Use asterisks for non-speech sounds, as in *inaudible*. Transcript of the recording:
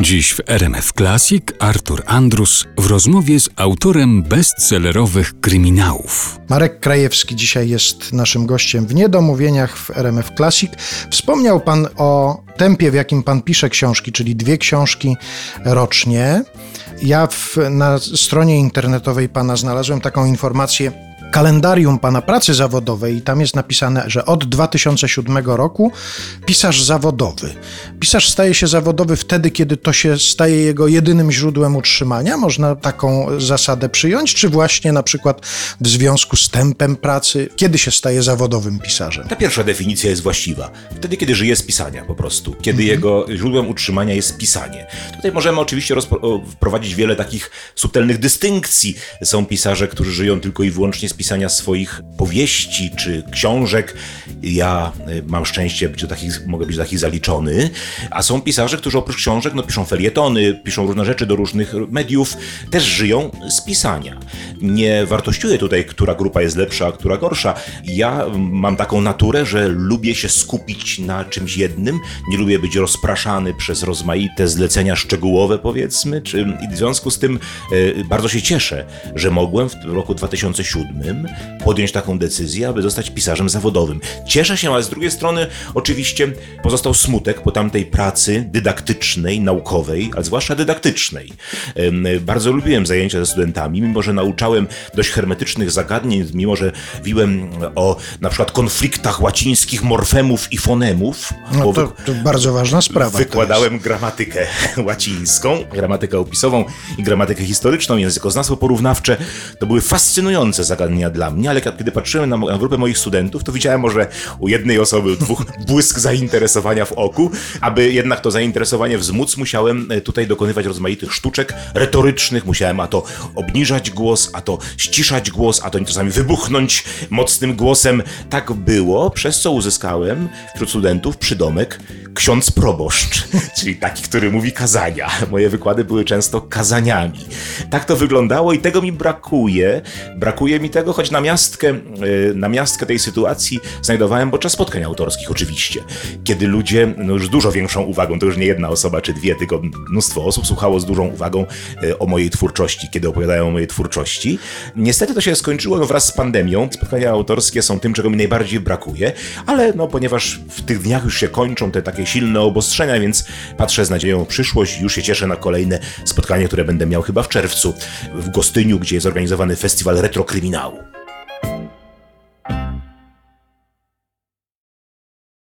Dziś w RMF Classic Artur Andrus w rozmowie z autorem bestsellerowych kryminałów. Marek Krajewski dzisiaj jest naszym gościem w Niedomówieniach w RMF Classic. Wspomniał Pan o tempie, w jakim Pan pisze książki, czyli dwie książki rocznie. Ja w, na stronie internetowej Pana znalazłem taką informację, kalendarium pana pracy zawodowej i tam jest napisane, że od 2007 roku pisarz zawodowy. Pisarz staje się zawodowy wtedy, kiedy to się staje jego jedynym źródłem utrzymania. Można taką zasadę przyjąć, czy właśnie na przykład w związku z tempem pracy, kiedy się staje zawodowym pisarzem? Ta pierwsza definicja jest właściwa. Wtedy, kiedy żyje z pisania po prostu, kiedy mhm. jego źródłem utrzymania jest pisanie. Tutaj możemy oczywiście wprowadzić wiele takich subtelnych dystynkcji. Są pisarze, którzy żyją tylko i wyłącznie z pisania pisania swoich powieści czy książek. Ja y, mam szczęście być do takich, mogę być do takich zaliczony, a są pisarze, którzy oprócz książek no, piszą felietony, piszą różne rzeczy do różnych mediów, też żyją z pisania. Nie wartościuję tutaj, która grupa jest lepsza, a która gorsza. Ja mam taką naturę, że lubię się skupić na czymś jednym, nie lubię być rozpraszany przez rozmaite zlecenia szczegółowe, powiedzmy, czy, i w związku z tym y, bardzo się cieszę, że mogłem w roku 2007 podjąć taką decyzję, aby zostać pisarzem zawodowym. Cieszę się, ale z drugiej strony oczywiście pozostał smutek po tamtej pracy dydaktycznej, naukowej, a zwłaszcza dydaktycznej. Bardzo lubiłem zajęcia ze studentami, mimo że nauczałem dość hermetycznych zagadnień, mimo że wiłem o na przykład konfliktach łacińskich morfemów i fonemów. No to, to bardzo ważna sprawa. Wykładałem gramatykę *laughs* łacińską, gramatykę opisową i gramatykę historyczną, językoznawstwo porównawcze. To były fascynujące zagadnienia dla mnie, ale kiedy patrzyłem na, na grupę moich studentów, to widziałem może u jednej osoby dwóch *laughs* błysk zainteresowania w oku. Aby jednak to zainteresowanie wzmóc, musiałem e, tutaj dokonywać rozmaitych sztuczek retorycznych. Musiałem a to obniżać głos, a to ściszać głos, a to czasami wybuchnąć mocnym głosem. Tak było, przez co uzyskałem wśród studentów przydomek ksiądz proboszcz, *laughs* czyli taki, który mówi kazania. Moje wykłady były często kazaniami. Tak to wyglądało i tego mi brakuje. Brakuje mi tego, choć na miastkę, e, na miastkę tej sytuacji znajdowałem podczas spotkań autorskich oczywiście, kiedy ludzie no już dużo większą uwagą, to już nie jedna osoba czy dwie, tylko mnóstwo osób słuchało z dużą uwagą e, o mojej twórczości, kiedy opowiadają o mojej twórczości. Niestety to się skończyło no, wraz z pandemią. Spotkania autorskie są tym, czego mi najbardziej brakuje, ale no ponieważ w tych dniach już się kończą te silne obostrzenia, więc patrzę z nadzieją w przyszłość i już się cieszę na kolejne spotkanie, które będę miał chyba w czerwcu w Gostyniu, gdzie jest organizowany festiwal retrokryminału.